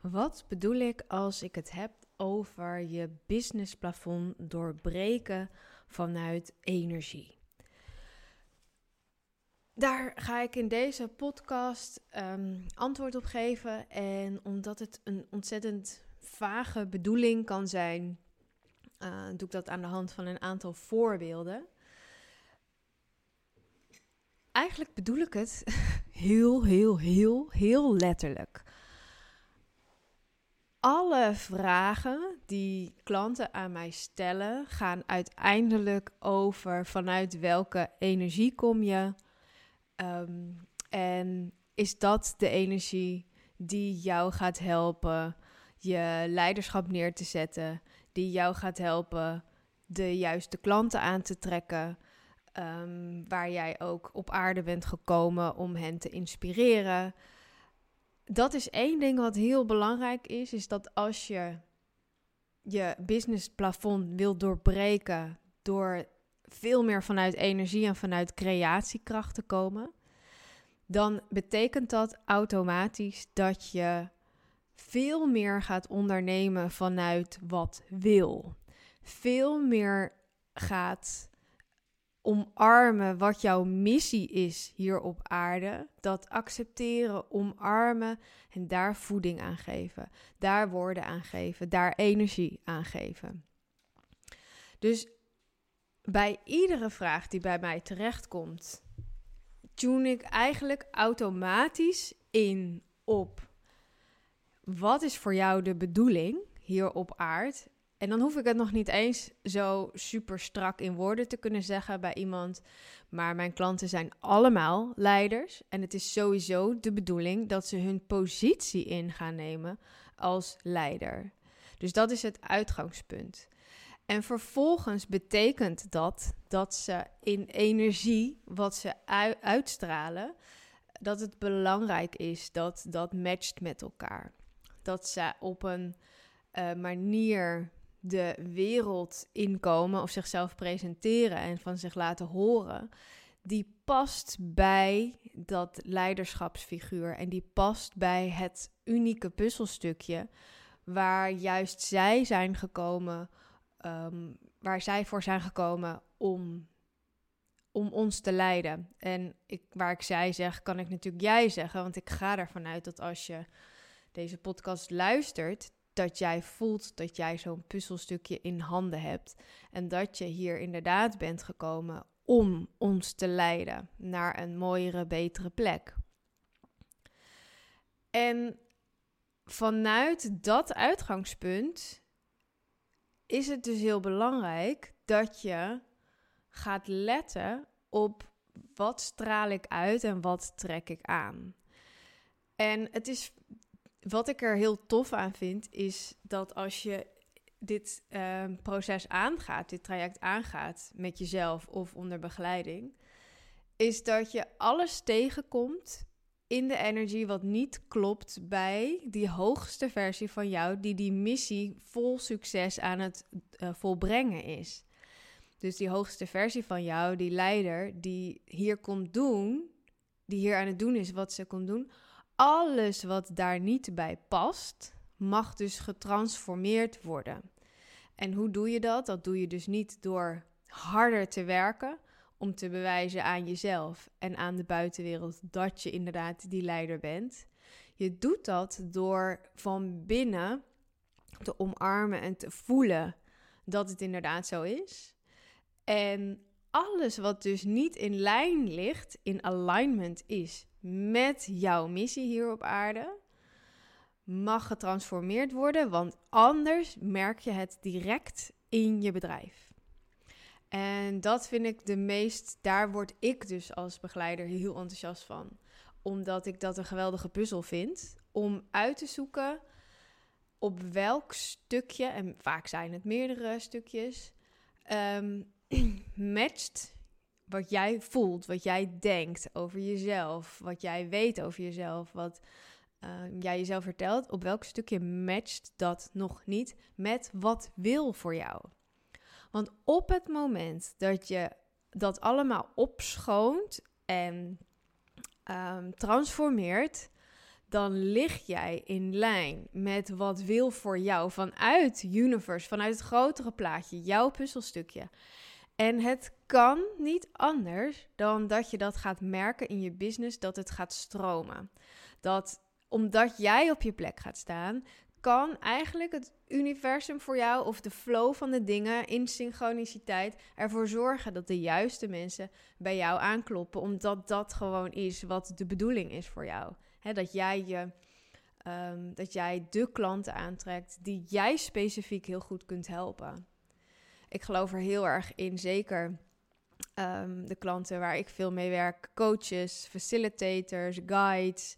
Wat bedoel ik als ik het heb over je businessplafond doorbreken vanuit energie? Daar ga ik in deze podcast um, antwoord op geven. En omdat het een ontzettend vage bedoeling kan zijn, uh, doe ik dat aan de hand van een aantal voorbeelden. Eigenlijk bedoel ik het heel, heel, heel, heel letterlijk alle vragen die klanten aan mij stellen, gaan uiteindelijk over vanuit welke energie kom je. Um, en is dat de energie die jou gaat helpen je leiderschap neer te zetten, die jou gaat helpen de juiste klanten aan te trekken, um, waar jij ook op aarde bent gekomen om hen te inspireren dat is één ding wat heel belangrijk is, is dat als je je business plafond wil doorbreken door veel meer vanuit energie en vanuit creatiekracht te komen, dan betekent dat automatisch dat je veel meer gaat ondernemen vanuit wat wil. Veel meer gaat omarmen wat jouw missie is hier op aarde. Dat accepteren, omarmen en daar voeding aan geven. Daar woorden aan geven, daar energie aan geven. Dus bij iedere vraag die bij mij terechtkomt, tune ik eigenlijk automatisch in op wat is voor jou de bedoeling hier op aarde en dan hoef ik het nog niet eens zo super strak in woorden te kunnen zeggen bij iemand. Maar mijn klanten zijn allemaal leiders. En het is sowieso de bedoeling dat ze hun positie in gaan nemen als leider. Dus dat is het uitgangspunt. En vervolgens betekent dat dat ze in energie, wat ze uitstralen, dat het belangrijk is dat dat matcht met elkaar. Dat ze op een uh, manier de wereld inkomen of zichzelf presenteren en van zich laten horen, die past bij dat leiderschapsfiguur en die past bij het unieke puzzelstukje waar juist zij zijn gekomen, um, waar zij voor zijn gekomen om, om ons te leiden. En ik, waar ik zij zeg, kan ik natuurlijk jij zeggen, want ik ga ervan uit dat als je deze podcast luistert, dat jij voelt dat jij zo'n puzzelstukje in handen hebt. En dat je hier inderdaad bent gekomen om ons te leiden naar een mooiere, betere plek. En vanuit dat uitgangspunt is het dus heel belangrijk dat je gaat letten op wat straal ik uit en wat trek ik aan. En het is wat ik er heel tof aan vind, is dat als je dit ehm, proces aangaat, dit traject aangaat met jezelf of onder begeleiding, is dat je alles tegenkomt in de energie wat niet klopt bij die hoogste versie van jou, die die missie vol succes aan het uh, volbrengen is. Dus die hoogste versie van jou, die leider, die hier komt doen, die hier aan het doen is wat ze komt doen, alles wat daar niet bij past, mag dus getransformeerd worden. En hoe doe je dat? Dat doe je dus niet door harder te werken om te bewijzen aan jezelf en aan de buitenwereld dat je inderdaad die leider bent. Je doet dat door van binnen te omarmen en te voelen dat het inderdaad zo is. En alles wat dus niet in lijn ligt, in alignment is met jouw missie hier op aarde, mag getransformeerd worden, want anders merk je het direct in je bedrijf. En dat vind ik de meest, daar word ik dus als begeleider heel enthousiast van. Omdat ik dat een geweldige puzzel vind om uit te zoeken op welk stukje, en vaak zijn het meerdere stukjes, um, matcht wat jij voelt, wat jij denkt over jezelf, wat jij weet over jezelf, wat uh, jij jezelf vertelt, op welk stukje matcht dat nog niet met wat wil voor jou. Want op het moment dat je dat allemaal opschoont en um, transformeert, dan lig jij in lijn met wat wil voor jou vanuit universe, vanuit het grotere plaatje, jouw puzzelstukje. En het kan niet anders dan dat je dat gaat merken in je business, dat het gaat stromen. Dat omdat jij op je plek gaat staan, kan eigenlijk het universum voor jou of de flow van de dingen in synchroniciteit ervoor zorgen dat de juiste mensen bij jou aankloppen, omdat dat gewoon is wat de bedoeling is voor jou. dat jij je. Ehm, dat jij de klanten aantrekt die jij specifiek heel goed kunt helpen. Ik geloof er heel erg in, zeker ehm, de klanten waar ik veel mee werk, coaches, facilitators, guides,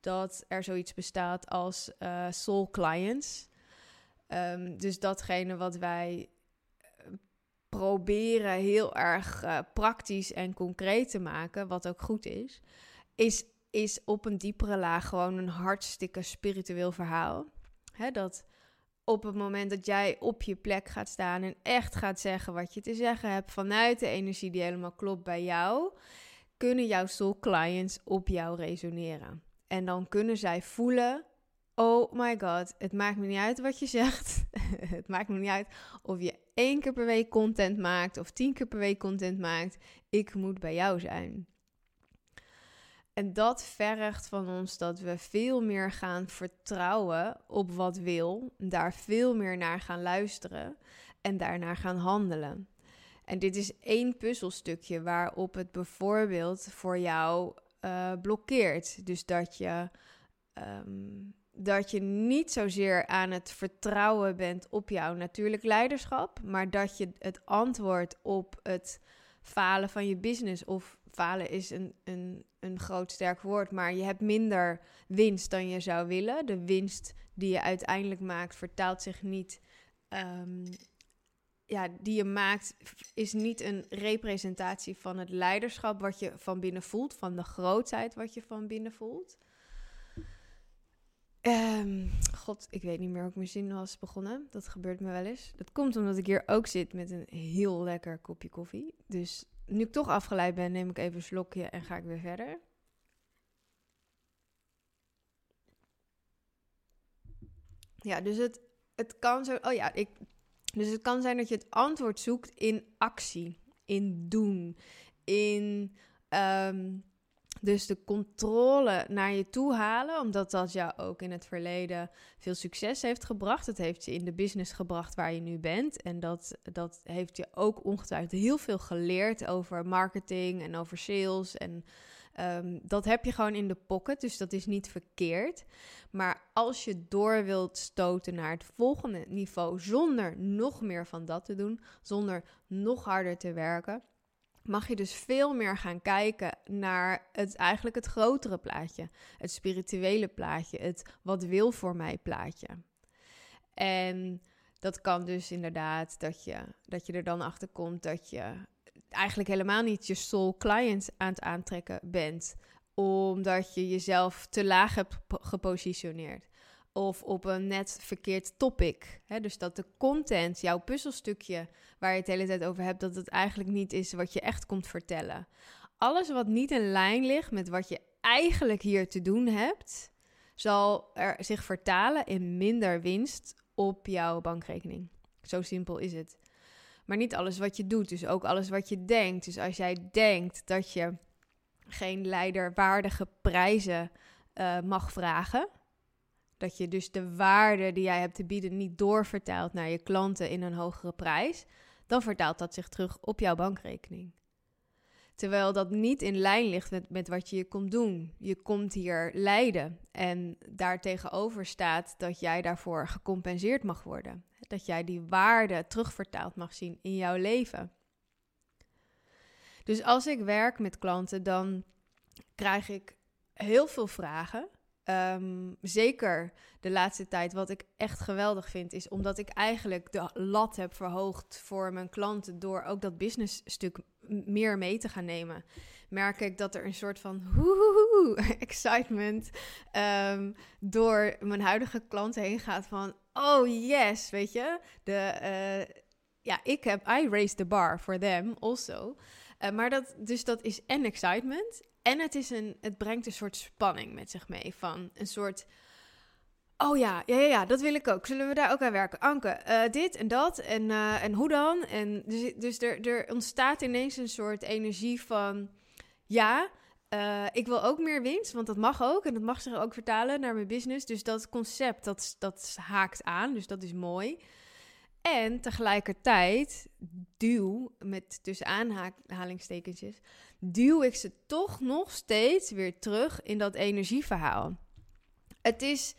dat er zoiets bestaat als uh, soul clients. Um, dus datgene wat wij eh, proberen heel erg uh, praktisch en concreet te maken, wat ook goed is, is, is op een diepere laag gewoon een hartstikke spiritueel verhaal. Dat op het moment dat jij op je plek gaat staan en echt gaat zeggen wat je te zeggen hebt vanuit de energie die helemaal klopt bij jou, kunnen jouw soul clients op jou resoneren. En dan kunnen zij voelen: oh my god, het maakt me niet uit wat je zegt. het maakt me niet uit of je één keer per week content maakt of tien keer per week content maakt. Ik moet bij jou zijn. En dat vergt van ons dat we veel meer gaan vertrouwen op wat wil, daar veel meer naar gaan luisteren en daarnaar gaan handelen. En dit is één puzzelstukje waarop het bijvoorbeeld voor jou uh, blokkeert. Dus dat je, ehm, dat je niet zozeer aan het vertrouwen bent op jouw natuurlijk leiderschap, maar dat je het antwoord op het falen van je business of falen is een, een, een groot sterk woord, maar je hebt minder winst dan je zou willen. De winst die je uiteindelijk maakt vertaalt zich niet um, ja, die je maakt, is niet een representatie van het leiderschap wat je van binnen voelt, van de grootheid wat je van binnen voelt. Um, God, ik weet niet meer hoe ik mijn zin was begonnen. Dat gebeurt me wel eens. Dat komt omdat ik hier ook zit met een heel lekker kopje koffie. Dus nu ik toch afgeleid ben, neem ik even een slokje en ga ik weer verder. Ja, dus het, het kan zo. Oh ja, ik dus het kan zijn dat je het antwoord zoekt in actie, in doen, in ehm, dus de controle naar je toe halen, omdat dat jou ook in het verleden veel succes heeft gebracht. Het heeft je in de business gebracht waar je nu bent. En dat, dat heeft je ook ongetwijfeld heel veel geleerd over marketing en over sales en Ehm, dat heb je gewoon in de pocket, dus dat is niet verkeerd. Maar als je door wilt stoten naar het volgende niveau zonder nog meer van dat te doen, zonder nog harder te werken, mag je dus veel meer gaan kijken naar het eigenlijk het grotere plaatje, het spirituele plaatje, het wat wil voor mij plaatje. En dat kan dus inderdaad dat je, dat je er dan achter komt dat je eigenlijk helemaal niet je soul client aan het aantrekken bent. Omdat je jezelf te laag hebt gepositioneerd. Of op een net verkeerd topic. Dus dat de content, jouw puzzelstukje waar je het hele tijd over hebt, dat het eigenlijk niet is wat je echt komt vertellen. Alles wat niet in lijn ligt met wat je eigenlijk hier te doen hebt, zal er zich vertalen in minder winst op jouw bankrekening. Zo simpel is het. Maar niet alles wat je doet, dus ook alles wat je denkt. Dus als jij denkt dat je geen leiderwaardige prijzen uh, mag vragen, dat je dus de waarde die jij hebt te bieden niet doorvertaalt naar je klanten in een hogere prijs, dan vertaalt dat zich terug op jouw bankrekening. Terwijl dat niet in lijn ligt met, met wat je hier komt doen. Je komt hier leiden en daartegenover staat dat jij daarvoor gecompenseerd mag worden dat jij die waarde terugvertaald mag zien in jouw leven. Dus als ik werk met klanten, dan krijg ik heel veel vragen. Ehm, zeker de laatste tijd, wat ik echt geweldig vind, is omdat ik eigenlijk de lat heb verhoogd voor mijn klanten door ook dat businessstuk meer mee te gaan nemen. Merk ik dat er een soort van excitement um, door mijn huidige klanten heen gaat van oh yes, weet je. De, uh, ja, ik heb, I raised the bar for them also. Uh, maar dat, dus dat is en excitement En het, is een, het brengt een soort spanning met zich mee. Van een soort. Oh ja, ja, ja, ja, dat wil ik ook. Zullen we daar ook aan werken? Anke, uh, dit en dat en, uh, en hoe dan? En dus dus er, er ontstaat ineens een soort energie van... Ja, uh, ik wil ook meer winst, want dat mag ook. En dat mag zich ook vertalen naar mijn business. Dus dat concept, dat, dat haakt aan. Dus dat is mooi. En tegelijkertijd duw, met tussen aanhalingstekentjes, duw ik ze toch nog steeds weer terug in dat energieverhaal. Het is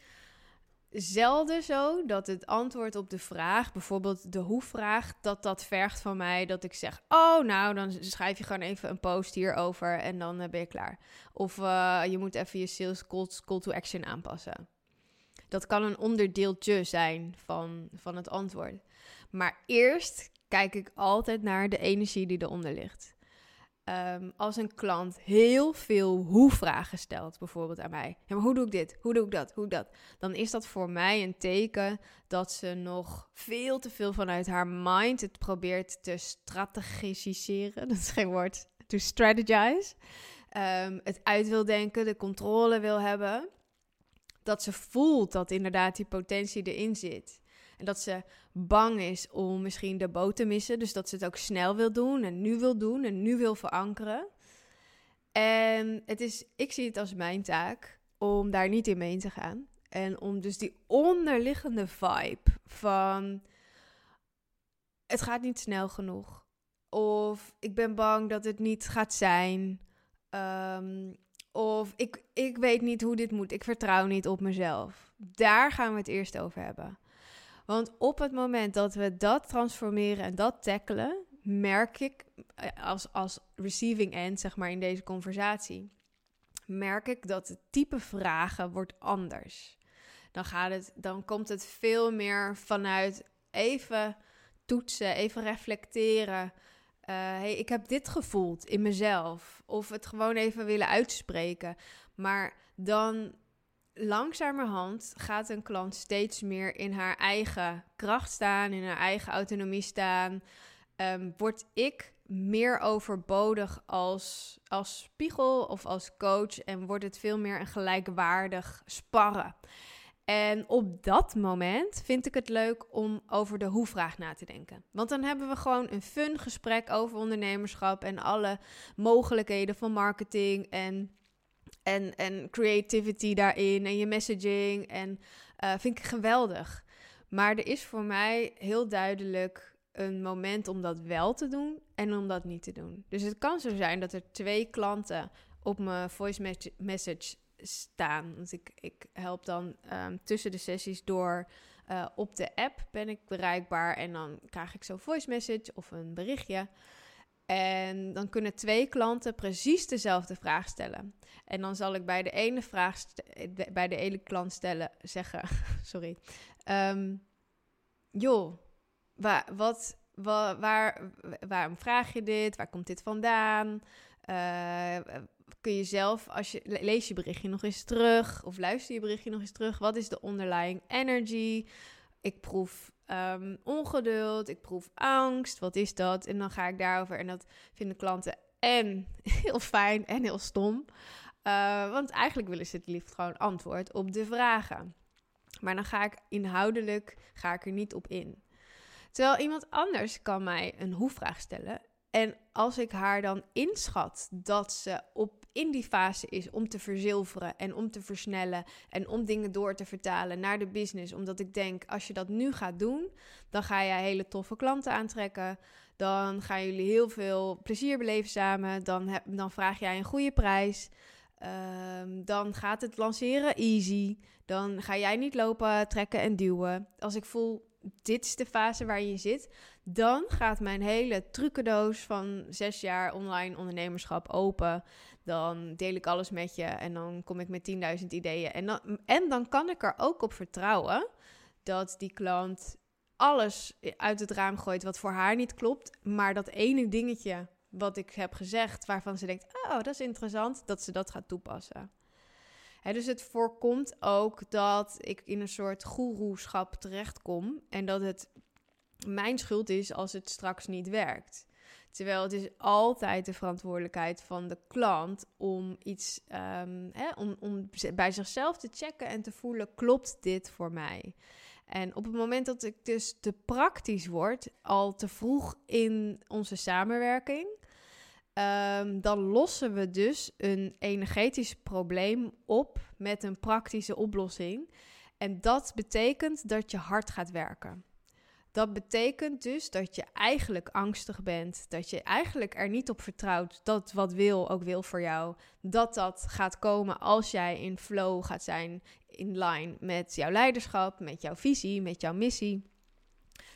zelden zo dat het antwoord op de vraag, bijvoorbeeld de hoe-vraag, dat dat vergt van mij dat ik zeg: Oh, nou, dan schrijf je gewoon even een post hierover en dan eh, ben je klaar. Of uh, je moet even je sales call, call to action aanpassen. Dat kan een onderdeeltje zijn van, van het antwoord. Maar eerst kijk ik altijd naar de energie die eronder ligt. Ehm, als een klant heel veel hoe-vragen stelt, bijvoorbeeld aan mij. Ja, hoe doe ik dit? Hoe doe ik dat? Hoe dat? Dan is dat voor mij een teken dat ze nog veel te veel vanuit haar mind het probeert te strategiseren. Dat is geen woord. To strategize. Um, het uit wil denken, de controle wil hebben. Dat ze voelt dat inderdaad die potentie erin zit. En dat ze bang is om misschien de boot te missen. Dus dat ze het ook snel wil doen en nu wil doen en nu wil verankeren. En het is, ik zie het als mijn taak om daar niet in mee te gaan. En om dus die onderliggende vibe van het gaat niet snel genoeg. Of ik ben bang dat het niet gaat zijn. Um, of ik, ik weet niet hoe dit moet. Ik vertrouw niet op mezelf. Daar gaan we het eerst over hebben. Want op het moment dat we dat transformeren en dat tackelen, merk ik eh, als, als receiving end, zeg maar in deze conversatie, merk ik dat het type vragen wordt anders. Dan, gaat het, dan komt het veel meer vanuit even toetsen, even reflecteren. Uh, hey, ik heb dit gevoeld in mezelf. Of het gewoon even willen uitspreken. Maar dan langzamerhand gaat een klant steeds meer in haar eigen kracht staan, in haar eigen autonomie staan. Um, word ik meer overbodig als, als spiegel of als coach en wordt het veel meer een gelijkwaardig sparren. En op dat moment vind ik het leuk om over de hoe-vraag na te denken. Want dan hebben we gewoon een fun gesprek over ondernemerschap en alle mogelijkheden van marketing en en, en creativity daarin en je messaging. En uh, vind ik geweldig. Maar er is voor mij heel duidelijk een moment om dat wel te doen en om dat niet te doen. Dus het kan zo zijn dat er twee klanten op mijn voice message staan. Want ik, ik help dan um, tussen de sessies door. Uh, op de app ben ik bereikbaar en dan krijg ik zo'n voice message of een berichtje. En dan kunnen twee klanten precies dezelfde vraag stellen. En dan zal ik bij de ene vraag bij de ene klant stellen, zeggen, sorry. Um, joh, waar, wat, waar, waar, waarom vraag je dit? Waar komt dit vandaan? Uh, kun je zelf, als je lees je berichtje nog eens terug of luister je berichtje nog eens terug. Wat is de underlying energy? Ik proef um, ongeduld, ik proef angst. Wat is dat? En dan ga ik daarover. En dat vinden klanten en heel fijn en heel stom. Uh, want eigenlijk willen ze het liefst gewoon antwoord op de vragen. Maar dan ga ik inhoudelijk ga ik er niet op in. Terwijl iemand anders kan mij een hoe-vraag stellen. En als ik haar dan inschat dat ze op in die fase is om te verzilveren en om te versnellen en om dingen door te vertalen naar de business. Omdat ik denk, als je dat nu gaat doen, dan ga je hele toffe klanten aantrekken. Dan gaan jullie heel veel plezier beleven samen. Dan, heb, dan vraag jij een goede prijs. Um, dan gaat het lanceren easy. Dan ga jij niet lopen, trekken en duwen. Als ik voel, dit is de fase waar je zit, dan gaat mijn hele trucendoos van zes jaar online ondernemerschap open. Dan deel ik alles met je en dan kom ik met 10.000 ideeën. En dan, en dan kan ik er ook op vertrouwen dat die klant alles uit het raam gooit wat voor haar niet klopt. Maar dat ene dingetje wat ik heb gezegd, waarvan ze denkt: Oh, dat is interessant, dat ze dat gaat toepassen. dus het voorkomt ook dat ik in een soort goeroeschap terechtkom en dat het mijn schuld is als het straks niet werkt. Terwijl het is altijd de verantwoordelijkheid van de klant om iets, um, hè, om, om bij zichzelf te checken en te voelen: klopt dit voor mij? En op het moment dat ik dus te praktisch word, al te vroeg in onze samenwerking, um, dan lossen we dus een energetisch probleem op met een praktische oplossing. En dat betekent dat je hard gaat werken. Dat betekent dus dat je eigenlijk angstig bent. Dat je eigenlijk er niet op vertrouwt dat wat wil ook wil voor jou. Dat dat gaat komen als jij in flow gaat zijn, in line met jouw leiderschap, met jouw visie, met jouw missie.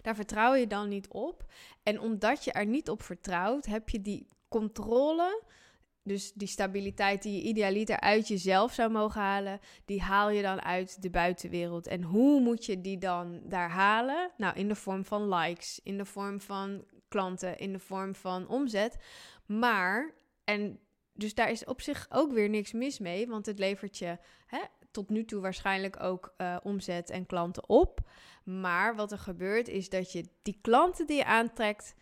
Daar vertrouw je dan niet op. En omdat je er niet op vertrouwt, heb je die controle dus die stabiliteit die je idealiter uit jezelf zou mogen halen, die haal je dan uit de buitenwereld. En hoe moet je die dan daar halen? Nou, in de vorm van likes, in de vorm van klanten, in de vorm van omzet. Maar, en dus daar is op zich ook weer niks mis mee, want het levert je hè, tot nu toe waarschijnlijk ook uh, omzet en klanten op. Maar wat er gebeurt is dat je die klanten die je aantrekt,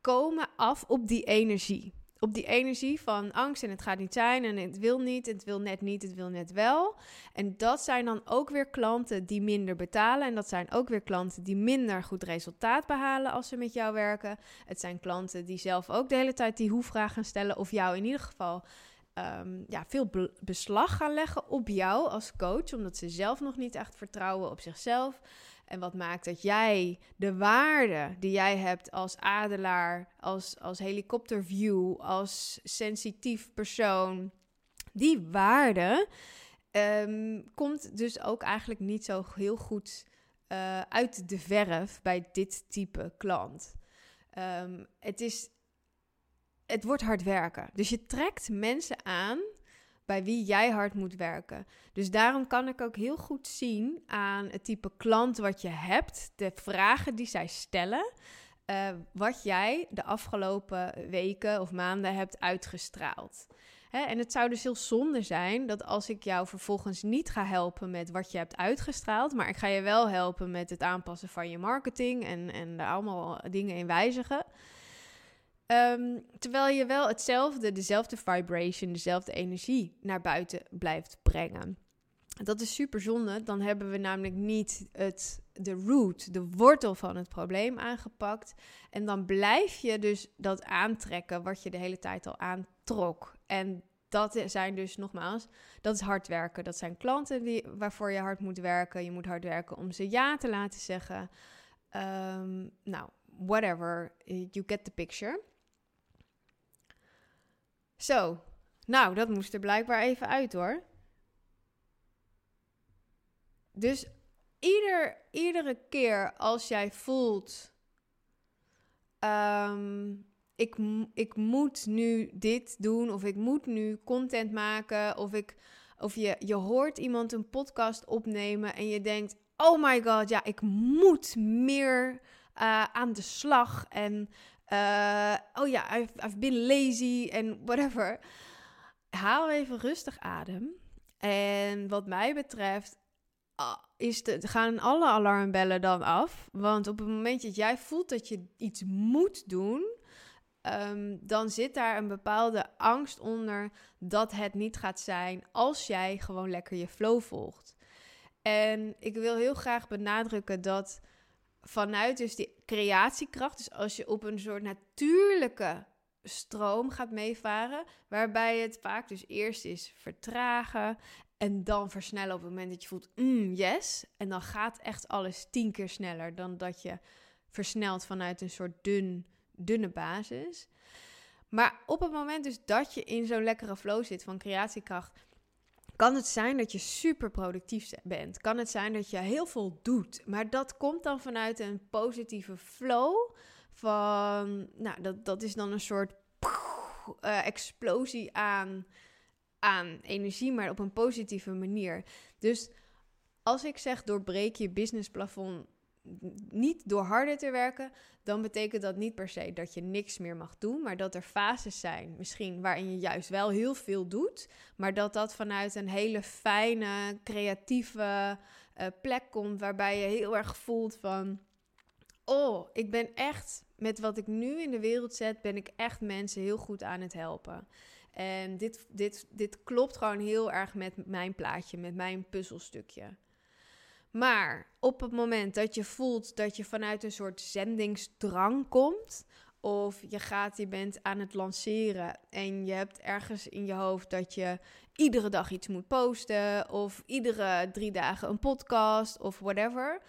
komen af op die energie op die energie van angst en het gaat niet zijn en het wil niet, het wil net niet, het wil net wel. En dat zijn dan ook weer klanten die minder betalen en dat zijn ook weer klanten die minder goed resultaat behalen als ze met jou werken. Het zijn klanten die zelf ook de hele tijd die hoe-vraag gaan stellen of jou in ieder geval ehm, ja, veel beslag gaan leggen op jou als coach, omdat ze zelf nog niet echt vertrouwen op zichzelf. En wat maakt dat jij de waarde die jij hebt als adelaar, als, als helikopterview, als sensitief persoon, die waarde ehm, komt dus ook eigenlijk niet zo heel goed uh, uit de verf bij dit type klant. Um, het, is, het wordt hard werken. Dus je trekt mensen aan bij wie jij hard moet werken. Dus daarom kan ik ook heel goed zien aan het type klant wat je hebt, de vragen die zij stellen, uh, wat jij de afgelopen weken of maanden hebt uitgestraald. En het zou dus heel zonde zijn dat als ik jou vervolgens niet ga helpen met wat je hebt uitgestraald, maar ik ga je wel helpen met het aanpassen van je marketing en, en daar allemaal dingen in wijzigen Ehm, terwijl je wel hetzelfde, dezelfde vibration, dezelfde energie naar buiten blijft brengen. Dat is super zonde. Dan hebben we namelijk niet het, de root, de wortel van het probleem aangepakt. En dan blijf je dus dat aantrekken wat je de hele tijd al aantrok. En dat zijn dus nogmaals, dat is hard werken. Dat zijn klanten die, waarvoor je hard moet werken. Je moet hard werken om ze ja te laten zeggen. Um, nou, whatever. You get the picture. Zo, nou, dat moest er blijkbaar even uit hoor. Dus ieder, iedere keer als jij voelt, um, ik, ik moet nu dit doen, of ik moet nu content maken, of, ik, of je, je hoort iemand een podcast opnemen en je denkt, oh my god, ja, ik moet meer uh, aan de slag en uh, oh ja, I've, I've been lazy en whatever. Haal even rustig adem. En wat mij betreft ah, is de, gaan alle alarmbellen dan af. Want op het moment dat jij voelt dat je iets moet doen, um, dan zit daar een bepaalde angst onder dat het niet gaat zijn als jij gewoon lekker je flow volgt. En ik wil heel graag benadrukken dat vanuit dus die creatiekracht, dus als je op een soort natuurlijke stroom gaat meevaren, waarbij het vaak dus eerst is vertragen en dan versnellen op het moment dat je voelt, mm, yes, en dan gaat echt alles tien keer sneller dan dat je versnelt vanuit een soort dun, dunne basis. Maar op het moment dus dat je in zo'n lekkere flow zit van creatiekracht, kan het zijn dat je super productief bent. Kan het zijn dat je heel veel doet. Maar dat komt dan vanuit een positieve flow. Van, nou, dat, dat is dan een soort uh, explosie aan, aan energie, maar op een positieve manier. Dus als ik zeg doorbreek je businessplafond niet door harder te werken, dan betekent dat niet per se dat je niks meer mag doen, maar dat er fases zijn, misschien waarin je juist wel heel veel doet, maar dat dat vanuit een hele fijne, creatieve uh, plek komt, waarbij je heel erg voelt van, oh, ik ben echt, met wat ik nu in de wereld zet, ben ik echt mensen heel goed aan het helpen. En dit, dit, dit klopt gewoon heel erg met mijn plaatje, met mijn puzzelstukje. Maar op het moment dat je voelt dat je vanuit een soort zendingsdrang komt, of je gaat, je bent aan het lanceren en je hebt ergens in je hoofd dat je iedere dag iets moet posten, of iedere drie dagen een podcast, of whatever,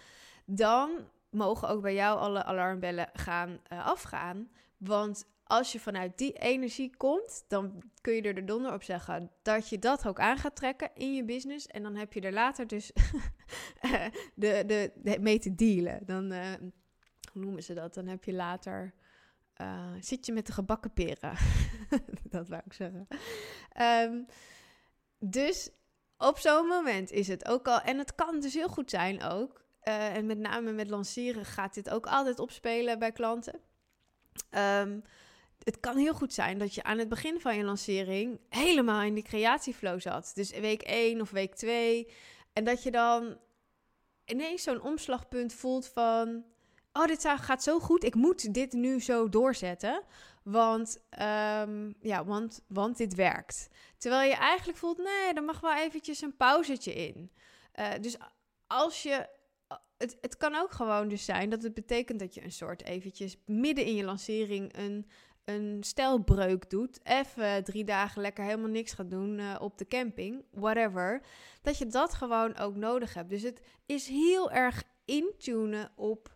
dan mogen ook bij jou alle alarmbellen gaan uh, afgaan. Want als je vanuit die energie komt, dan kun je er de donder op zeggen dat je dat ook aan gaat trekken in je business. En dan heb je er later dus de, de, de, mee te dealen. Dan, uh, hoe noemen ze dat? Dan heb je later, uh, zit je met de gebakken peren. dat wou ik zeggen. Um, dus op zo'n moment is het ook al, en het kan dus heel goed zijn ook, en met name met lanceren gaat dit ook altijd opspelen bij klanten. Um, het kan heel goed zijn dat je aan het begin van je lancering helemaal in die creatieflow zat. Dus week 1 of week 2. En dat je dan ineens zo'n omslagpunt voelt van... Oh, dit gaat zo goed. Ik moet dit nu zo doorzetten. Want, um, ja, want, want dit werkt. Terwijl je eigenlijk voelt, nee, er mag wel eventjes een pauzetje in. Uh, dus als je het, het kan ook gewoon dus zijn dat het betekent dat je een soort eventjes midden in je lancering een, een stijlbreuk doet, even drie dagen lekker helemaal niks gaat doen uh, op de camping, whatever, dat je dat gewoon ook nodig hebt. Dus het is heel erg intunen op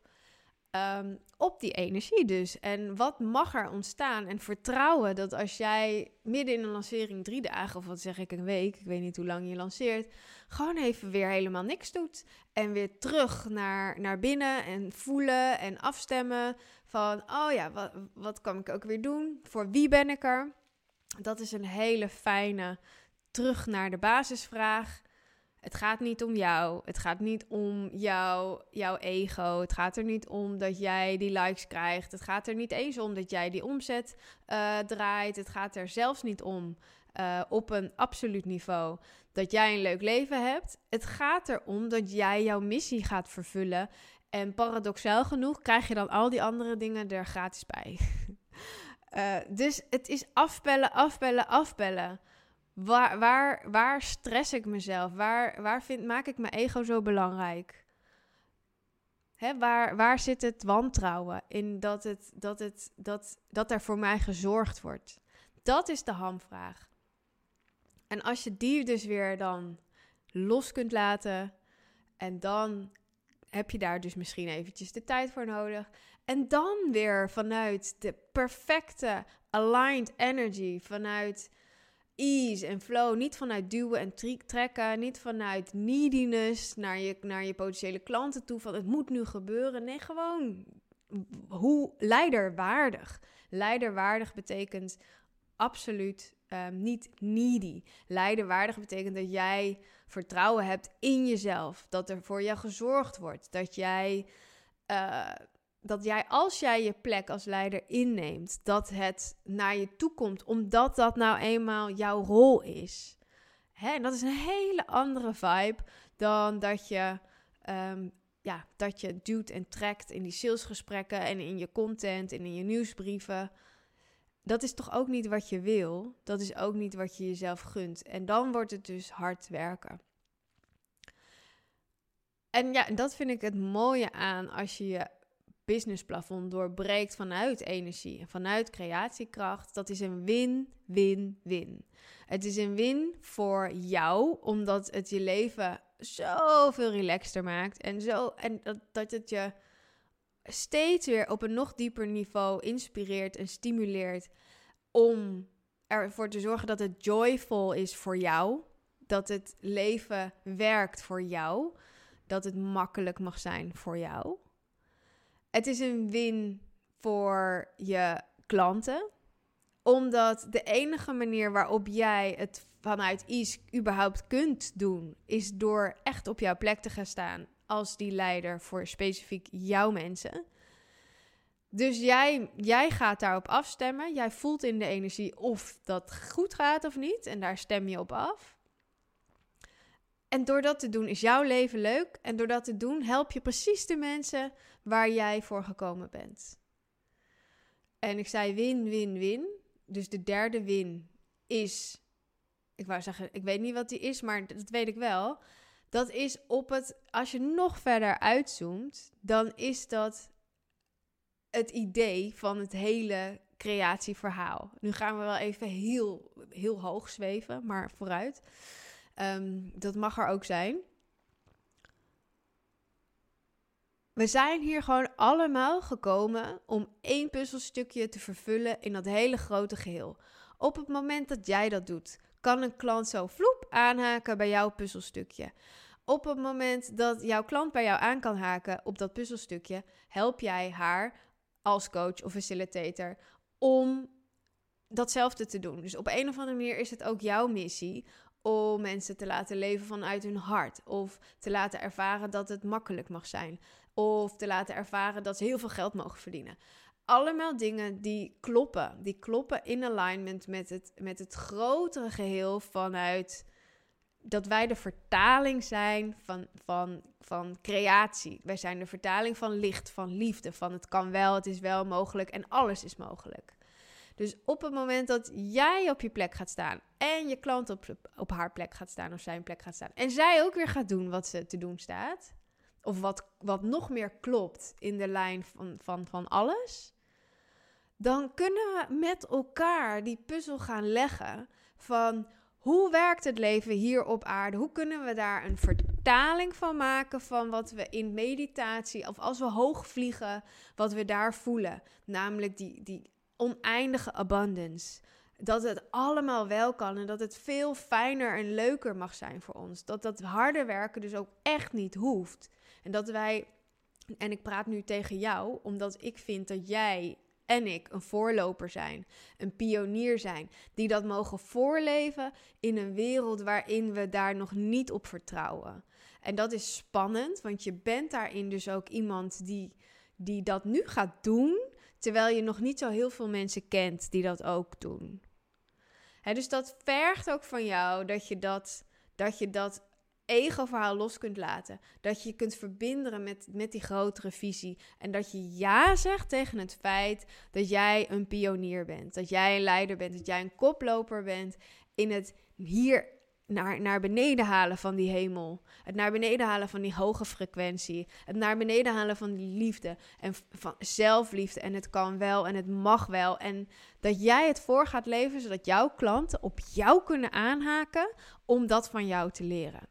Um, op die energie dus. En wat mag er ontstaan? En vertrouwen dat als jij midden in een lancering drie dagen, of wat zeg ik, een week, ik weet niet hoe lang je lanceert, gewoon even weer helemaal niks doet. En weer terug naar, naar binnen en voelen en afstemmen van, oh ja, wat, wat kan ik ook weer doen? Voor wie ben ik er? Dat is een hele fijne terug naar de basisvraag. Het gaat niet om jou. Het gaat niet om jou, jouw ego. Het gaat er niet om dat jij die likes krijgt. Het gaat er niet eens om dat jij die omzet uh, draait. Het gaat er zelfs niet om uh, op een absoluut niveau dat jij een leuk leven hebt. Het gaat erom dat jij jouw missie gaat vervullen. En paradoxaal genoeg krijg je dan al die andere dingen er gratis bij. uh, dus het is afbellen, afbellen, afbellen. Waar, waar, waar stress ik mezelf? Waar, waar vind, maak ik mijn ego zo belangrijk? Hè, waar, waar zit het wantrouwen in dat, het, dat, het, dat, dat er voor mij gezorgd wordt? Dat is de hamvraag. En als je die dus weer dan los kunt laten en dan heb je daar dus misschien eventjes de tijd voor nodig. En dan weer vanuit de perfecte aligned energy, vanuit ease en flow. Niet vanuit duwen en trekken. Niet vanuit neediness naar je, naar je potentiële klanten toe. Van het moet nu gebeuren. Nee, gewoon hoe leiderwaardig. Leiderwaardig betekent absoluut um, niet needy. Leiderwaardig betekent dat jij vertrouwen hebt in jezelf. Dat er voor jou gezorgd wordt. Dat jij. Uh, dat jij, als jij je plek als leider inneemt, dat het naar je toe komt, omdat dat nou eenmaal jouw rol is. Hè? En dat is een hele andere vibe dan dat je, um, ja, dat je duwt en trekt in die salesgesprekken en in je content en in je nieuwsbrieven. Dat is toch ook niet wat je wil? Dat is ook niet wat je jezelf gunt. En dan wordt het dus hard werken. En ja, dat vind ik het mooie aan als je je businessplafond doorbreekt vanuit energie en vanuit creatiekracht, dat is een win-win-win. Het is een win voor jou, omdat het je leven zoveel relaxter maakt en, zo, en dat, dat het je steeds weer op een nog dieper niveau inspireert en stimuleert om ervoor te zorgen dat het joyful is voor jou, dat het leven werkt voor jou, dat het makkelijk mag zijn voor jou. Het is een win voor je klanten. Omdat de enige manier waarop jij het vanuit iets überhaupt kunt doen, is door echt op jouw plek te gaan staan als die leider voor specifiek jouw mensen. Dus jij, jij gaat daarop afstemmen. Jij voelt in de energie of dat goed gaat of niet. En daar stem je op af. En door dat te doen is jouw leven leuk. En door dat te doen help je precies de mensen waar jij voor gekomen bent. En ik zei win, win, win. Dus de derde win is. Ik wou zeggen, ik weet niet wat die is, maar dat weet ik wel. Dat is op het. Als je nog verder uitzoomt, dan is dat het idee van het hele creatieverhaal. Nu gaan we wel even heel, heel hoog zweven, maar vooruit. Ehm, dat mag er ook zijn. We zijn hier gewoon allemaal gekomen om één puzzelstukje te vervullen in dat hele grote geheel. Op het moment dat jij dat doet, kan een klant zo vloep aanhaken bij jouw puzzelstukje. Op het moment dat jouw klant bij jou aan kan haken op dat puzzelstukje, help jij haar als coach of facilitator om datzelfde te doen. Dus op een of andere manier is het ook jouw missie om mensen te laten leven vanuit hun hart. Of te laten ervaren dat het makkelijk mag zijn. Of te laten ervaren dat ze heel veel geld mogen verdienen. Allemaal dingen die kloppen. Die kloppen in alignment met het, met het grotere geheel vanuit dat wij de vertaling zijn van, van, van creatie. Wij zijn de vertaling van licht, van liefde, van het kan wel, het is wel mogelijk en alles is mogelijk. Dus op het moment dat jij op je plek gaat staan en je klant op, op haar plek gaat staan of zijn plek gaat staan en zij ook weer gaat doen wat ze te doen staat, of wat, wat nog meer klopt in de lijn van, van, van alles, dan kunnen we met elkaar die puzzel gaan leggen van hoe werkt het leven hier op aarde? Hoe kunnen we daar een vertaling van maken van wat we in meditatie of als we hoog vliegen, wat we daar voelen? Namelijk die, die oneindige abundance. Dat het allemaal wel kan en dat het veel fijner en leuker mag zijn voor ons. Dat dat harde werken dus ook echt niet hoeft. En dat wij, en ik praat nu tegen jou, omdat ik vind dat jij en ik een voorloper zijn, een pionier zijn, die dat mogen voorleven in een wereld waarin we daar nog niet op vertrouwen. En dat is spannend, want je bent daarin dus ook iemand die, die dat nu gaat doen, terwijl je nog niet zo heel veel mensen kent die dat ook doen. dus dat vergt ook van jou dat je dat, dat je dat ego-verhaal los kunt laten. Dat je je kunt verbinden met, met die grotere visie. En dat je ja zegt tegen het feit dat jij een pionier bent. Dat jij een leider bent. Dat jij een koploper bent in het hier naar, naar beneden halen van die hemel. Het naar beneden halen van die hoge frequentie. Het naar beneden halen van die liefde. En van zelfliefde. En het kan wel en het mag wel. En dat jij het voor gaat leven zodat jouw klanten op jou kunnen aanhaken om dat van jou te leren.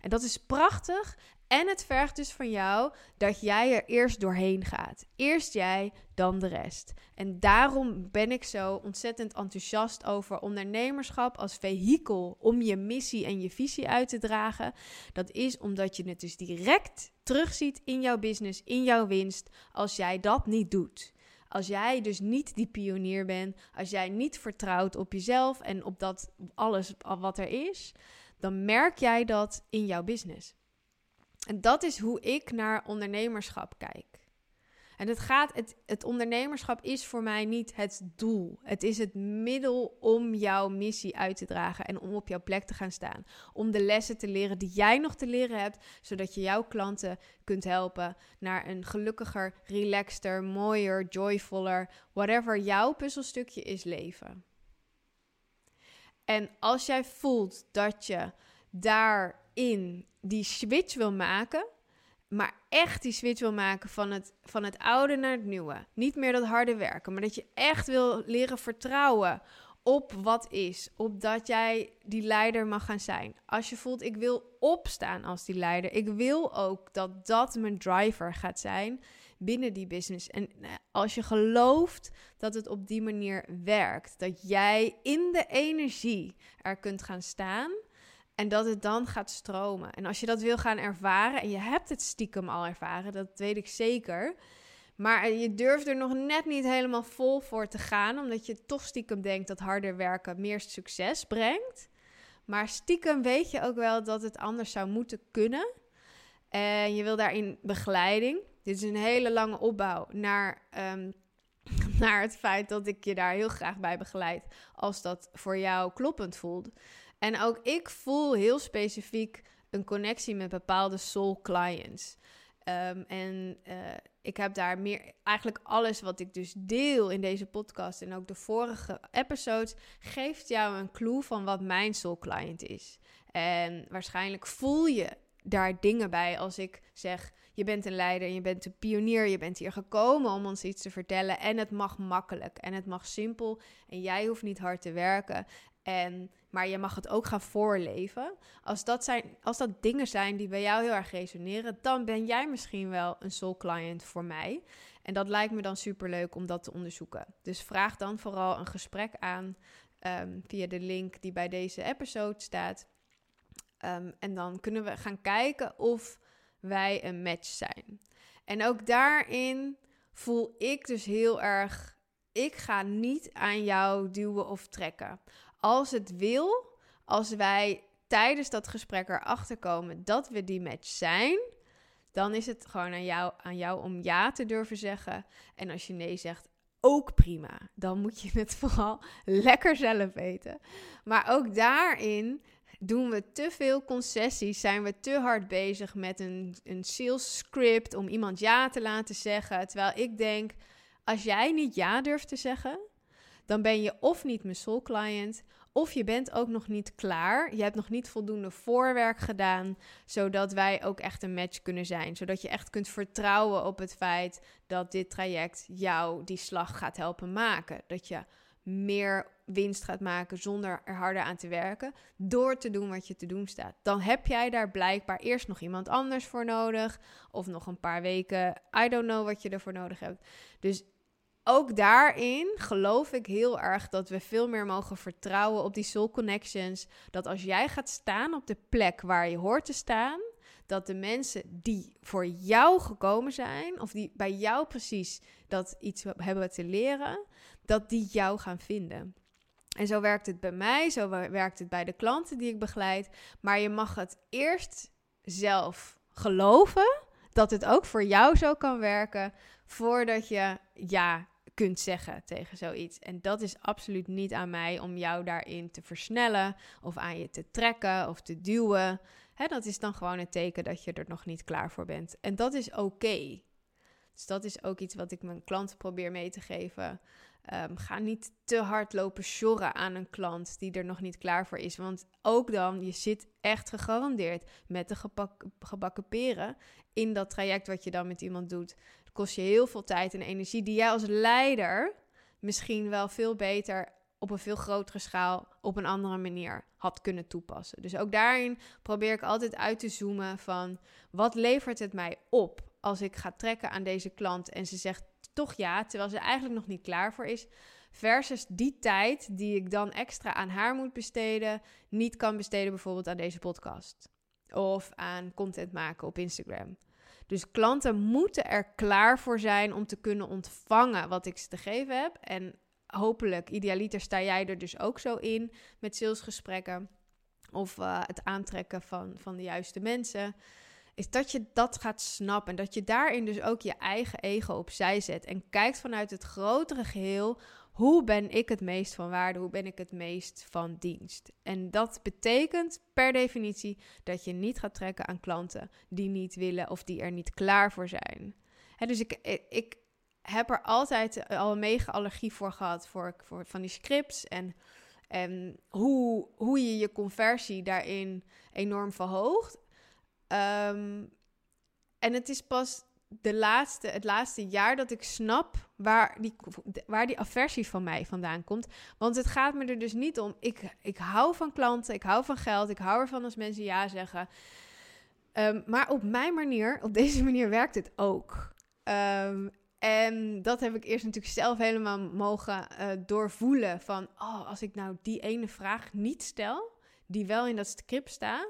En dat is prachtig. En het vergt dus van jou dat jij er eerst doorheen gaat. Eerst jij, dan de rest. En daarom ben ik zo ontzettend enthousiast over ondernemerschap als vehikel om je missie en je visie uit te dragen. Dat is omdat je het dus direct terugziet in jouw business, in jouw winst, als jij dat niet doet. Als jij dus niet die pionier bent, als jij niet vertrouwt op jezelf en op dat alles wat er is, dan merk jij dat in jouw business. En dat is hoe ik naar ondernemerschap kijk. En het gaat, het, het ondernemerschap is voor mij niet het doel. Het is het middel om jouw missie uit te dragen en om op jouw plek te gaan staan. Om de lessen te leren die jij nog te leren hebt, zodat je jouw klanten kunt helpen naar een gelukkiger, relaxter, mooier, joyfuller, whatever jouw puzzelstukje is leven. En als jij voelt dat je daarin die switch wil maken, maar echt die switch wil maken van het, van het oude naar het nieuwe. Niet meer dat harde werken, maar dat je echt wil leren vertrouwen op wat is. Op dat jij die leider mag gaan zijn. Als je voelt, ik wil opstaan als die leider. Ik wil ook dat dat mijn driver gaat zijn binnen die business. En eh, als je gelooft dat het op die manier werkt, dat jij in de energie er kunt gaan staan en dat het dan gaat stromen. En als je dat wil gaan ervaren, en je hebt het stiekem al ervaren, dat weet ik zeker. Maar je durft er nog net niet helemaal vol voor te gaan, omdat je toch stiekem denkt dat harder werken meer succes brengt. Maar stiekem weet je ook wel dat het anders zou moeten kunnen. En je wil daarin begeleiding. Dit is een hele lange opbouw naar, ehm, naar het feit dat ik je daar heel graag bij begeleid als dat voor jou kloppend voelt. En ook ik voel heel specifiek een connectie met bepaalde soul clients. Ehm, en uh, ik heb daar meer, eigenlijk alles wat ik dus deel in deze podcast en ook de vorige episodes, geeft jou een clue van wat mijn soul client is. En waarschijnlijk voel je daar dingen bij als ik zeg: je bent een leider, je bent een pionier, je bent hier gekomen om ons iets te vertellen. En het mag makkelijk en het mag simpel. En jij hoeft niet hard te werken. En, maar je mag het ook gaan voorleven. Als dat, zijn, als dat dingen zijn die bij jou heel erg resoneren, dan ben jij misschien wel een soul client voor mij. En dat lijkt me dan super leuk om dat te onderzoeken. Dus vraag dan vooral een gesprek aan ehm, via de link die bij deze episode staat. Ehm, en dan kunnen we gaan kijken of wij een match zijn. En ook daarin voel ik dus heel erg. Ik ga niet aan jou duwen of trekken. Als het wil, als wij tijdens dat gesprek erachter komen dat we die match zijn, dan is het gewoon aan jou, aan jou om ja te durven zeggen. En als je nee zegt, ook prima. Dan moet je het vooral lekker zelf weten. Maar ook daarin doen we te veel concessies, zijn we te hard bezig met een, een sales script om iemand ja te laten zeggen. Terwijl ik denk, als jij niet ja durft te zeggen, dan ben je of niet mijn soul client, of je bent ook nog niet klaar. Je hebt nog niet voldoende voorwerk gedaan, zodat wij ook echt een match kunnen zijn. Zodat je echt kunt vertrouwen op het feit dat dit traject jou die slag gaat helpen maken. Dat je meer winst gaat maken zonder er harder aan te werken, door te doen wat je te doen staat. Dan heb jij daar blijkbaar eerst nog iemand anders voor nodig, of nog een paar weken, I don't know wat je ervoor nodig hebt. Dus ook daarin geloof ik heel erg dat we veel meer mogen vertrouwen op die soul connections. Dat als jij gaat staan op de plek waar je hoort te staan, dat de mensen die voor jou gekomen zijn, of die bij jou precies dat iets hebben te leren, dat die jou gaan vinden. En zo werkt het bij mij, zo werkt het bij de klanten die ik begeleid. Maar je mag het eerst zelf geloven dat het ook voor jou zo kan werken, voordat je ja kunt zeggen tegen zoiets. En dat is absoluut niet aan mij om jou daarin te versnellen of aan je te trekken of te duwen. Dat is dan gewoon een teken dat je er nog niet klaar voor bent. En dat is oké. Dus dat is ook iets wat ik mijn klanten probeer mee te geven. Ehm, ga niet te hard lopen sjorren aan een klant die er nog niet klaar voor is. Want ook dan, je zit echt gegarandeerd met de gebakken peren in dat traject wat je dan met iemand doet. Kost je heel veel tijd en energie die jij als leider misschien wel veel beter op een veel grotere schaal op een andere manier had kunnen toepassen. Dus ook daarin probeer ik altijd uit te zoomen van wat levert het mij op als ik ga trekken aan deze klant en ze zegt toch ja, terwijl ze eigenlijk nog niet klaar voor is. Versus die tijd die ik dan extra aan haar moet besteden, niet kan besteden bijvoorbeeld aan deze podcast. Of aan content maken op Instagram. Dus klanten moeten er klaar voor zijn om te kunnen ontvangen wat ik ze te geven heb. En hopelijk, idealiter, sta jij er dus ook zo in met salesgesprekken. Of uh, het aantrekken van, van de juiste mensen is dat je dat gaat snappen. En dat je daarin dus ook je eigen ego opzij zet. En kijkt vanuit het grotere geheel. Hoe ben ik het meest van waarde? Hoe ben ik het meest van dienst? En dat betekent per definitie dat je niet gaat trekken aan klanten die niet willen of die er niet klaar voor zijn. dus ik, ik heb er altijd al een mega allergie voor gehad voor, voor van die scripts en, hoe, hoe je je conversie daarin enorm verhoogt. Um, en het is pas de laatste, het laatste jaar dat ik snap waar die, waar die aversie van mij vandaan komt. Want het gaat me er dus niet om. Ik, ik hou van klanten, ik hou van geld, ik hou ervan als mensen ja zeggen. Um, maar op mijn manier, op deze manier werkt het ook. Um, en dat heb ik eerst natuurlijk zelf helemaal mogen uh, doorvoelen. Van, oh, als ik nou die ene vraag niet stel, die wel in dat script staat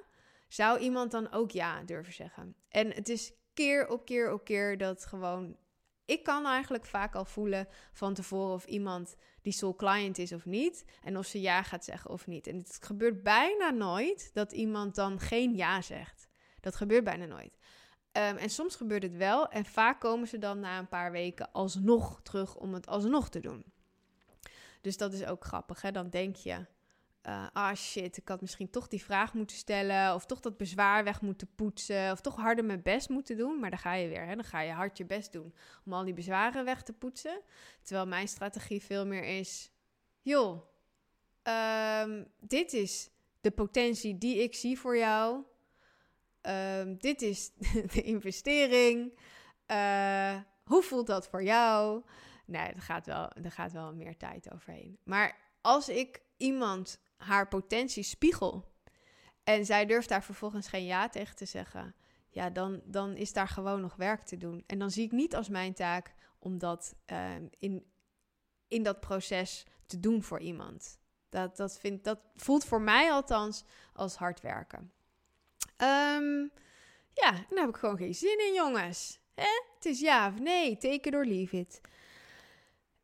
zou iemand dan ook ja durven zeggen? En het is keer op keer op keer dat gewoon. Ik kan eigenlijk vaak al voelen van tevoren of iemand die soul client is of niet. En of ze ja gaat zeggen of niet. En het gebeurt bijna nooit dat iemand dan geen ja zegt. Dat gebeurt bijna nooit. Um, en soms gebeurt het wel. En vaak komen ze dan na een paar weken alsnog terug om het alsnog te doen. Dus dat is ook grappig. Hè? Dan denk je, uh, ah shit, ik had misschien toch die vraag moeten stellen, of toch dat bezwaar weg moeten poetsen, of toch harder mijn best moeten doen. Maar dan ga je weer, hè? dan ga je hard je best doen om al die bezwaren weg te poetsen. Terwijl mijn strategie veel meer is, joh, um, dit is de potentie die ik zie voor jou. Um, dit is de investering. Uh, hoe voelt dat voor jou? Nee, er gaat, wel, er gaat wel meer tijd overheen. Maar als ik iemand haar potentie spiegel en zij durft daar vervolgens geen ja tegen te zeggen, ja, dan, dan is daar gewoon nog werk te doen. En dan zie ik niet als mijn taak om dat uh, in, in dat proces te doen voor iemand. Dat, dat, vind, dat voelt voor mij althans als hard werken. Um, ja, dan heb ik gewoon geen zin in, jongens. Hè? Het is ja of nee, take it or leave it.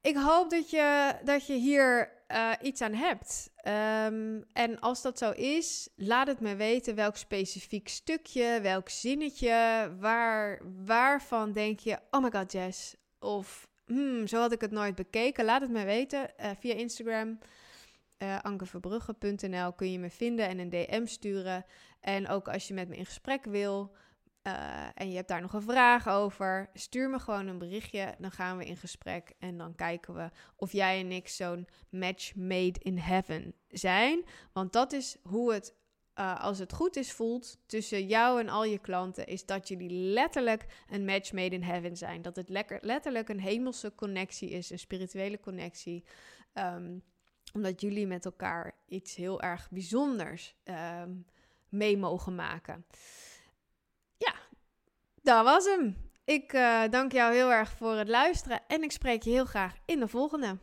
Ik hoop dat je, dat je hier uh, iets aan hebt. Um, en als dat zo is, laat het me weten welk specifiek stukje, welk zinnetje, waar, waarvan denk je, oh my god, Jess. Of, hmm, zo had ik het nooit bekeken. Laat het me weten uh, via Instagram. Uh, ankeverbrugge.nl kun je me vinden en een DM sturen. En ook als je met me in gesprek wil, uh, en je hebt daar nog een vraag over, stuur me gewoon een berichtje. Dan gaan we in gesprek en dan kijken we of jij en ik zo'n match made in heaven zijn. Want dat is hoe het, uh, als het goed is, voelt tussen jou en al je klanten. Is dat jullie letterlijk een match made in heaven zijn. Dat het letterlijk een hemelse connectie is, een spirituele connectie. Um, omdat jullie met elkaar iets heel erg bijzonders um, mee mogen maken dat was hem. Ik uh, dank jou heel erg voor het luisteren en ik spreek je heel graag in de volgende.